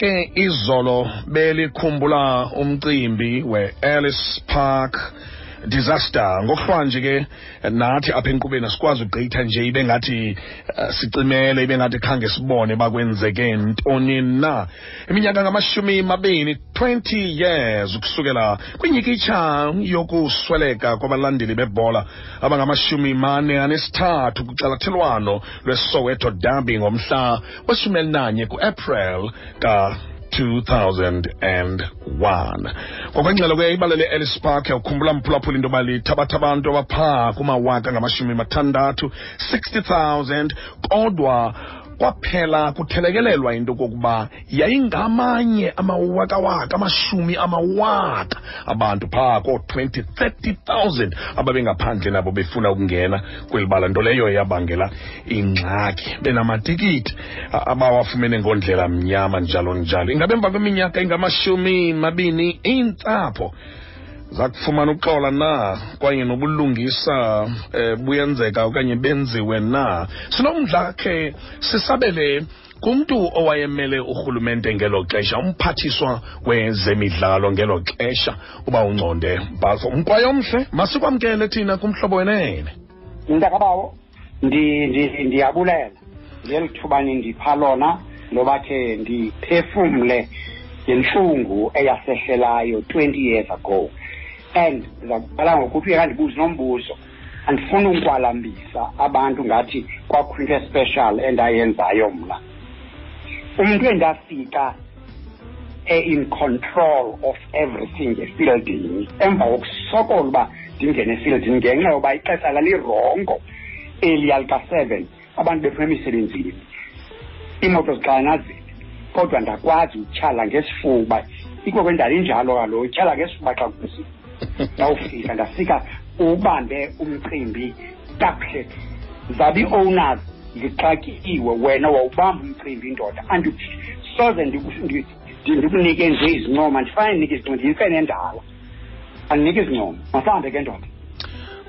ke izolo belikhumbula umcimbi we-ellis park. Disaster. Ngokuhlwa nje ke nathi apha enkqubeni sikwazi ugqitha nje ibe ngathi uh, sicimele ibe ngathi khange sibone bakwenzeke ntoni na. Iminyaka ngamashumi mabini 20 years ukusukela kwinyikitsha yokusweleka kwabalandeli bebhola abangamashumi mane anesithathu kucalathelwano lwesoweto derby ngomhla weshumi elinanye kuapril ka 2001 ngokwengxelo ke ibala le-ellis park yawukhumbula mphulaphula into yoba lithabatha abantu abaphaa kumawaka ngamashumi mathandathu 60 000 kodwa kwaphela kuthelekelelwa into kokuba yayingamanye amawakawaka amashumi amawaka abantu phaa koo-20 30,000 ababengaphandle nabo befuna ukungena kweli bala nto leyo yabangela ingxaki. Benamatikiti abawafumene ngondlela mnyama njalo njalo. Ingabe emva kweminyaka ingamashumi mabini iintsapho zakufumana uxola na? Kwaye nobulungisa eh, buyenzeka okanye benziwe na? Sinomdla khe sisabele kumntu owayemele urhulumente ngelo xesha umphathiswa wezemidlalo ngelo xesha. Uba unconde bhalfo mkwaye omhle masikwamkele thina kumhlobo wenene. Mntakabawo ndiyabulela. Ngeli thuba nindipha lona loba khe ndiphefumle ngentlungu eyasehlelayo 20 years ago. And ndizawuqala ngokuthi uye kandibuze nombuzo andifuni ukwalambisa abantu ngathi kwakho into especial endayenzayo mna. Umntu endafika in control of everything efieldini emva kokusokola uba ndingene efieldini ngenxa yoba ixesha lalirongo eliya lika-seven abantu befuna emisebenzini. Iimoto zixanazile kodwa ndakwazi utyhala ngesifuba. Ikoko endala injalo kaloku utyhala ngesifuba xa kunzima ndawufika ndafika ubambe umcimbi kakuhle zabe zabi owners ndixatyiwe wena wawubamba umcimbi indoda andisoze ndikunike nje izincoma ndifane ndinike izincoma ndiyife nendala andinike izincoma masihambe ke ndoda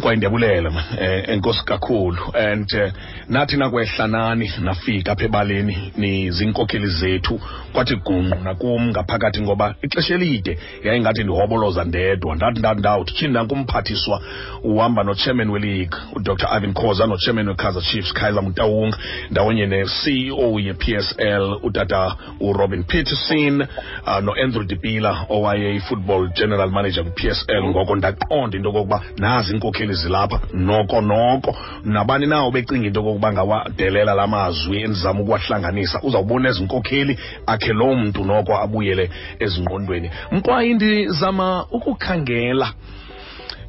kwaye ndiyabulela ma eh, enkosi kakhulu. And eh, nathi nakwehla nani nafika apha ebaleni nizinkokeli zethu kwathi gungqu nakum ngaphakathi ngoba ixesha elide yayingathi ndihoboloza ndedwa. Ndathi ndathi ndawuthi nankumphathiswa uhamba nochairman weleague udr. Ivan khoza nochairman wekaizer chiefs kaizer mutawunga ndawonye ne-ceo ye-psl utata urobin peterson uh, noandrew dipila owaye-football general manager kwi-psl ngoko ndaqonda into okokuba nazi inkokeli iinkokheli zilapha noko noko. Nabani na obecinga into yokokuba ngawadelela la mazwi endizama ukuwahlanganisa uzawubona ezi nkokheli akhe loo mntu noko abuyele ezingqondweni. Mkwayi ndizama ukukhangela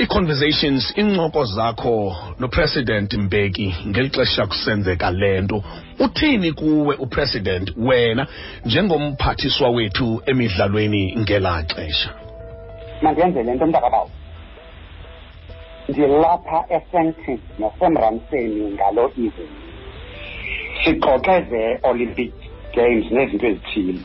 ii-conversations iincoko zakho nopresident mbeki ngeli xesha kusenzeka le nto. Uthini kuwe upresident wena njengomphathiswa wethu emidlalweni ngelaa xesha? Mandenze le nto mntakabawo. Ndilapha esentini nasemramseni ngalo evening sixoxe ze-olympic games nezinto ezithile.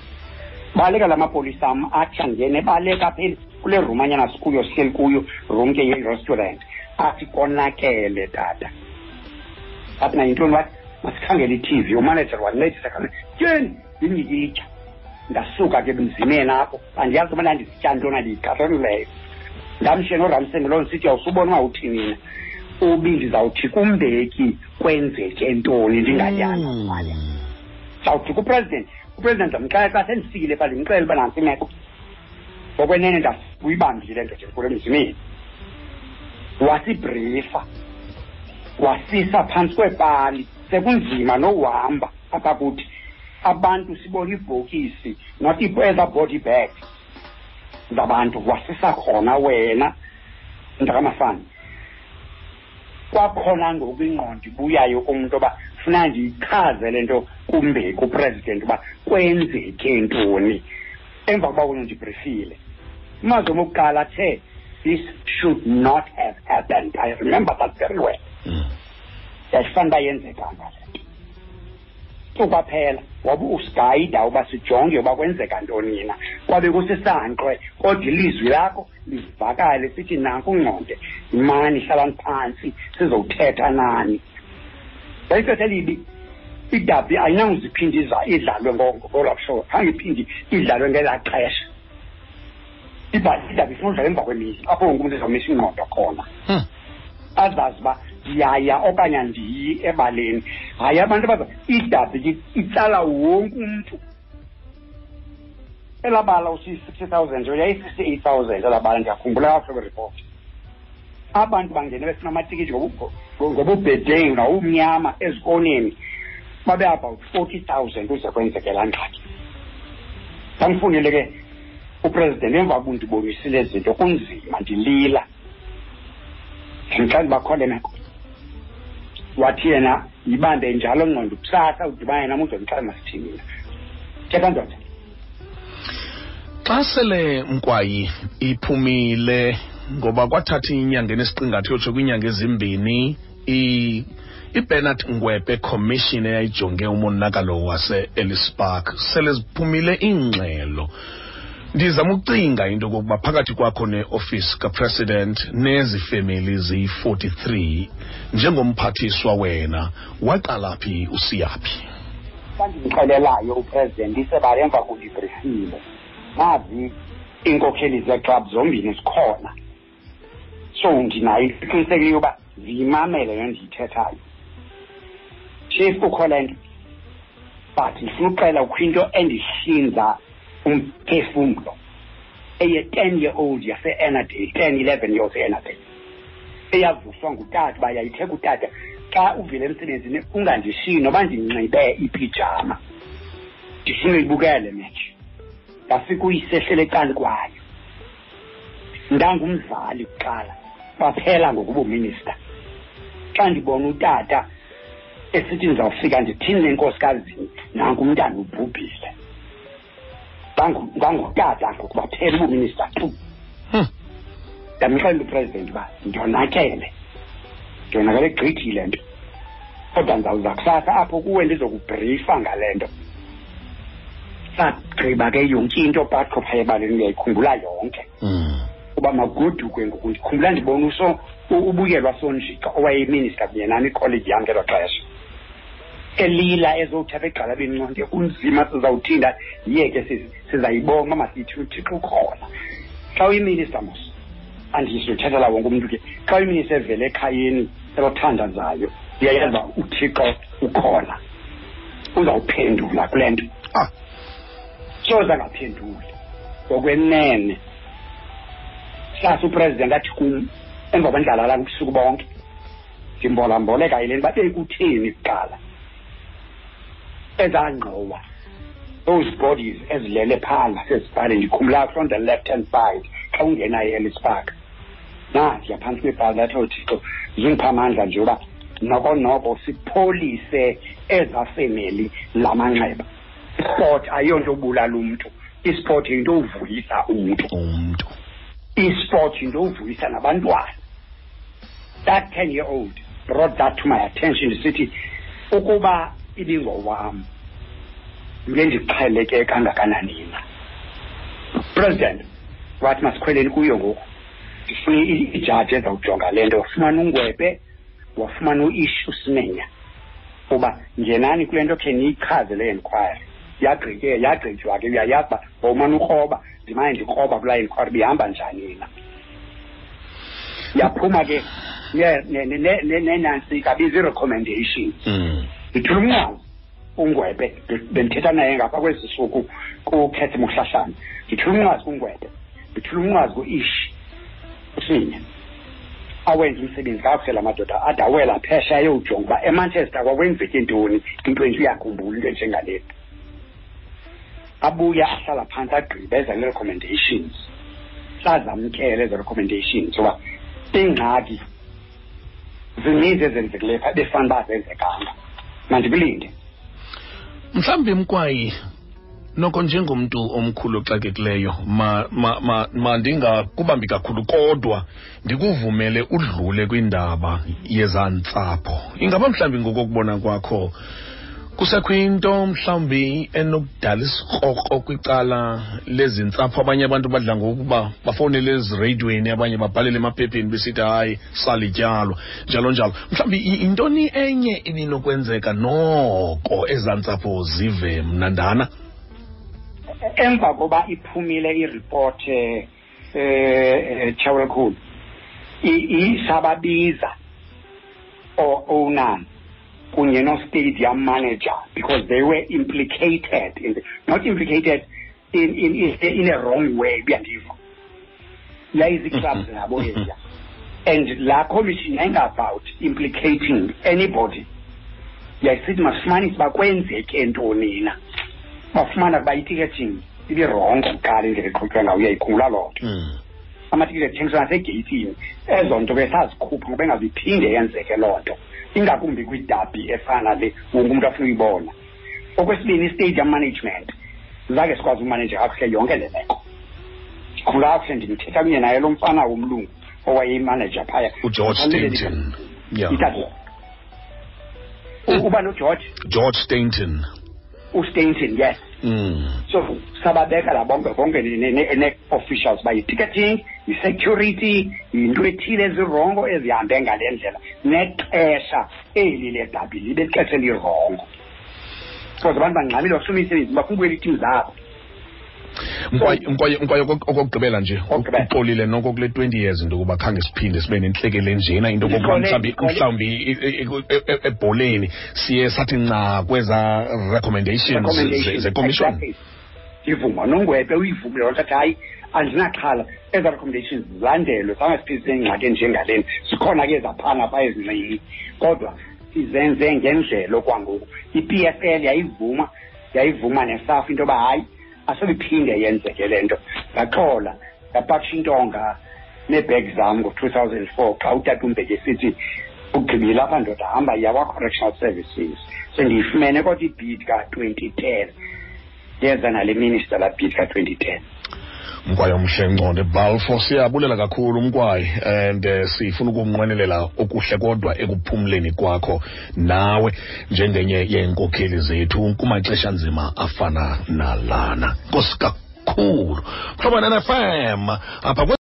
Baleka la mapolisa am athi angene baleka pheli kule room anyana sikuyo sihleli kuyo room ke ye-restaurant athi konakele tata. Athi na yintoni wathi masikhangele i-tv umanager wandincedisa khane tyeni yinyikitya ndasuka ke mzimeni apho andiyazi uba ndandisitya ntoni andiyikhahlonileyo ndamshiye noramseni loo ndisithi awusubona uba uthini na ubi ndizawuthi kumbeki kwenzeke ntoni ndingayazi mali zawuthi kupresident upresident ndamxela xa sendifikile pha ndimxele uba nantsi imeko. Ngokwenene ndakuyibambile nto nje kule emzimeni wasibrifa wasisa phantsi kwepali sekunzima nohamba apha kuthi abantu sibona ibhokisi not ezaa body bag. Zabantu wasisa khona wena mntakamafana. Kwakhona ngoku ingqondo ibuyayo umntu yoba funa ndiyichaze le nto kumbeki upresident uba kwenzeke ntoni. Emva koba wena ndibrifile umazwi omokuqala athe this should not have happened. I remember that very well. Yayifana uba yenzekanga le nto kwaphela wabe usigayida uba sijonge uba kwenzeka ntoni na kwabe kusisanqwe kodwa ilizwi lakho livakale sithi nanku ungqonde imani hlalani phantsi sizowuthetha nani? Yayixesha elibi idabi ayinanguziphinde idlalwe ngolaa hlobo khange iphinde idlalwe ngelaa xesha. Idabi ifuna udlala emva kwemini apho wonke umntu ezawumisa ingqondo khona. Hmm. azazi uba ndiyaya okanye andiyi ebaleni. Hayi abantu abaza idabi itsala wonke umntu. Elaa bala usiyi-sixty thousand yayi-sixty-eight thousand elaa bala ndiyakhumbula kakuhle report. Abantu bangene befuna amatikiti ngobubhedeyo nawumnyama ezikoneni babe about forty thousand uze kwenzeke laa ngxaki. Ndandifundile ke upresident emva kundibonisile zinto kunzima ndilila. Ndibakhole meko wathi yena yibambe njalo ngqondo kusasa udibane nam uzondixela masithini. Thetha ndoda? Xa sele mkwayi iphumile ngoba kwathatha inyanga enesiqingatha yotsho kwiinyanga ezimbini ibernard ngwebe commission eyayijonge umonakalo wase-ellis park. Sele ziphumile iingxelo ndizama ukucinga into okokuba phakathi kwakho neofisi kapresident nezi femeli ziyi-43 njengomphathiswa wena waqala phi usiyaphi xa ndimxelelayo upresident isebala emva kundibrifile. Nazi iinkokheli zeeklab zombini zikhona. So ndinayo iqinisekile uba ziyimamele le ndiyithethayo. Chief kukho le nto. But ndifuna uxela kukho into endihlinza umphefumlo eye-ten year old yase-enadale ten eleven years enadale eyavuswa ngutata uba yayitheka utata xa uvile emsebenzini ungandishiyi noba ndinxibe ipijama ndifuna uyibukele metshi ndafika uyisehlele ecali kwayo. Ndangumzali kuqala baphela ngokubuminista xa ndibona utata esithi ndizawufika ndithini nenkosikazi nanku umntana ubhubhile. Ndangu- ndangutata ngokuba phela ubuminista tu Hmm. ndamxelela upresident uba ndonakele. Ndonakele gqithi le nto. Kodwa ndizawuza kusasa apho kuwe ndizokubhrifa ngale nto. Sagqiba ke yonke into batho phaya ebaleni uyayikhumbula yonke. Mm. uba magodukwe ngoku ndikhumbula ndibona uso u- ubuyelwa sonjika owayeminista kunye nam ikholeji yam ngelo xesha elila ezowuthatha egxalabeni nconke unzima sizawuthinda. Yeke siz- sizayibonga masiyithi uthixo ukhona xa uyiminista mos andizothathela wonke umntu ke. Xa uyiminista evele ekhayeni elothandazayo uyayazi uba uthixo ukhona. Uzawuphendula kule nto. Ah. Soze angaphenduli ngokwenene hlasa upresident athi kum emva kwendlala kusuku bonke ndimbolamboleka yileni nto babekutheni kuqala ezangqowa those bodies ezilele phaa ngasezibhale ndikhumbula from the left hand side xa ungena e-ellis park. Nandiya phantsi kwebhali athi othixo zungipha amandla nje uba noko noko sipholise ezaa femeli la manxeba. Isport ayiyonto obulala umntu. Isport yinto ovuyisa umntu. Umntu. Isport yinto ovuyisa nabantwana. That ten year old brought that to my attention ndisithi ukuba ibingowam ngendiqheleke kangakanani na? President wathi masikhweleni kuyo ngoku ndifuna i- ijaji ezawujonga le nto. Wafumana ungwebe wafumana u-ishu simenya. Uba ngenani kule nto khe niyichaze le enquiry yagqitye yagqitywa ke uyayazi uba ngomane ukroba ndimane ndikroba kulaa enquiry bihamba njani na? Yaphuma ke ne- ne- ne- ne- nenantsika bizi-recommendations Mm. ndithula umnqwazi ungwebe bendithetha naye ngapha kwezi suku kukhethe muhlahlana ndithula umnqwazi kungwebe ndithula umnqwazi ku-ishi usinya awenza umsebenzi kakuhle la madoda ade awela phesha ayowujonga uba emanchester kwakwenzeke ntoni into enje uyakhumbula into enjengalena abuya ahlala phantsi agqibe eza ne-recommendations sazamkela ezo recommendations uba ingxaki zininzi ezenzekileyo phaa befana uba zenzekanga mandikulinde mhlawumbi mkwayi noko njengomntu omkhulu oxakekileyo ma, ma, ma, mandingakubambi kakhulu kodwa ndikuvumele udlule kwindaba yezantsapho. Ingaba mhlawumbi ngokokubona kwakho kusekho into mhlawumbi enokudala isikrokro kwicala lezi ntsapho abanye abantu badla ngokuba bafowunele ezireyidweni abanye babhalele emaphepheni besithi hayi salityalwa njalo njalo. Mhlawumbi yintoni enye ebinokwenzeka noko ezaa ntsapho zive mnandana emva koba iphumile iriport eh eh Chawelkhulu isababiza owners kunye no stadium manager because they were implicated in the, not implicated in in in, in a wrong way kuyandiva yayizi clubs nabo eziya and la commission aingabout implicating anybody. Yayisithi masifumanise uba kwenzeke ntoni na bafumana ukuba iticketing ibirongo kuqala indlela eqhutywa ngayo uyayikhumbula loo nto. Mm. Amatikiti athengiswa nasegeyithini ezo nto besazikhupha ngoba engaziphinde yenzeke loo nto ingakumbi kwidabi efana le wonke umntu afuna uyibona okwesibini i-stadium management zake sikwazi umaneja kakuhle yonke le meko khula kakuhle ndimthetha kunye naye lo mfana womlungu owayeyimaneja phaya ugeorge ithathe uba nogeorge george stainton ustainton yes mm. So sababeka la bonke bonke ne-officials uba yi-ticketing yi-security yinto ethile ezirongo ezihambe ngale ndlela. Nexesha eli ledabi libe xesha elirongo because abantu bangxamile bafuna imisebenzi bafuna itim zabo. Mkwaye- mkwaye mkwaye okok- okokugqibela nje uxolile noko kule 20 years into yokuba khange siphinde sibe nentlekele njena into yokokuba mhlawumbi e- e- ebholeni siye sathi nca kweza recommendations ze- Recommendations, ze-commission exactly. ndivuma nongwebe uyivumile wathathi hayi andinaxhala. Eza recommendations zilandelwe sangasiphiliseni ingxaki enjengaleni zikhona ke zaphana pha ezincinci kodwa sizenze ngendlela okwangoku. I-p f l yayivuma yayivuma nesafu into yoba hayi asobiphinde yenzeke le nto. Ngaxola yapakisha intonga neebhegi zam ngo-two thousand four xa utata umbeki esithi ugqibile apha ndoda hamba yakwa-correctional services. So ndiyifumene kodwa ibhidi ka-twenty ten. Yeza nale minister laa bhidi ka-twenty ten. Mkwaye omhle ngconde balfo siyabulela kakhulu mkwaye and uh, sifuna ukumnqwenelela okuhle kodwa ekuphumleni kwakho nawe njengenye yeenkokheli zethu kumaxesha nzima afana nalana. Nkosi kakhulu. Mhlobo nfm apha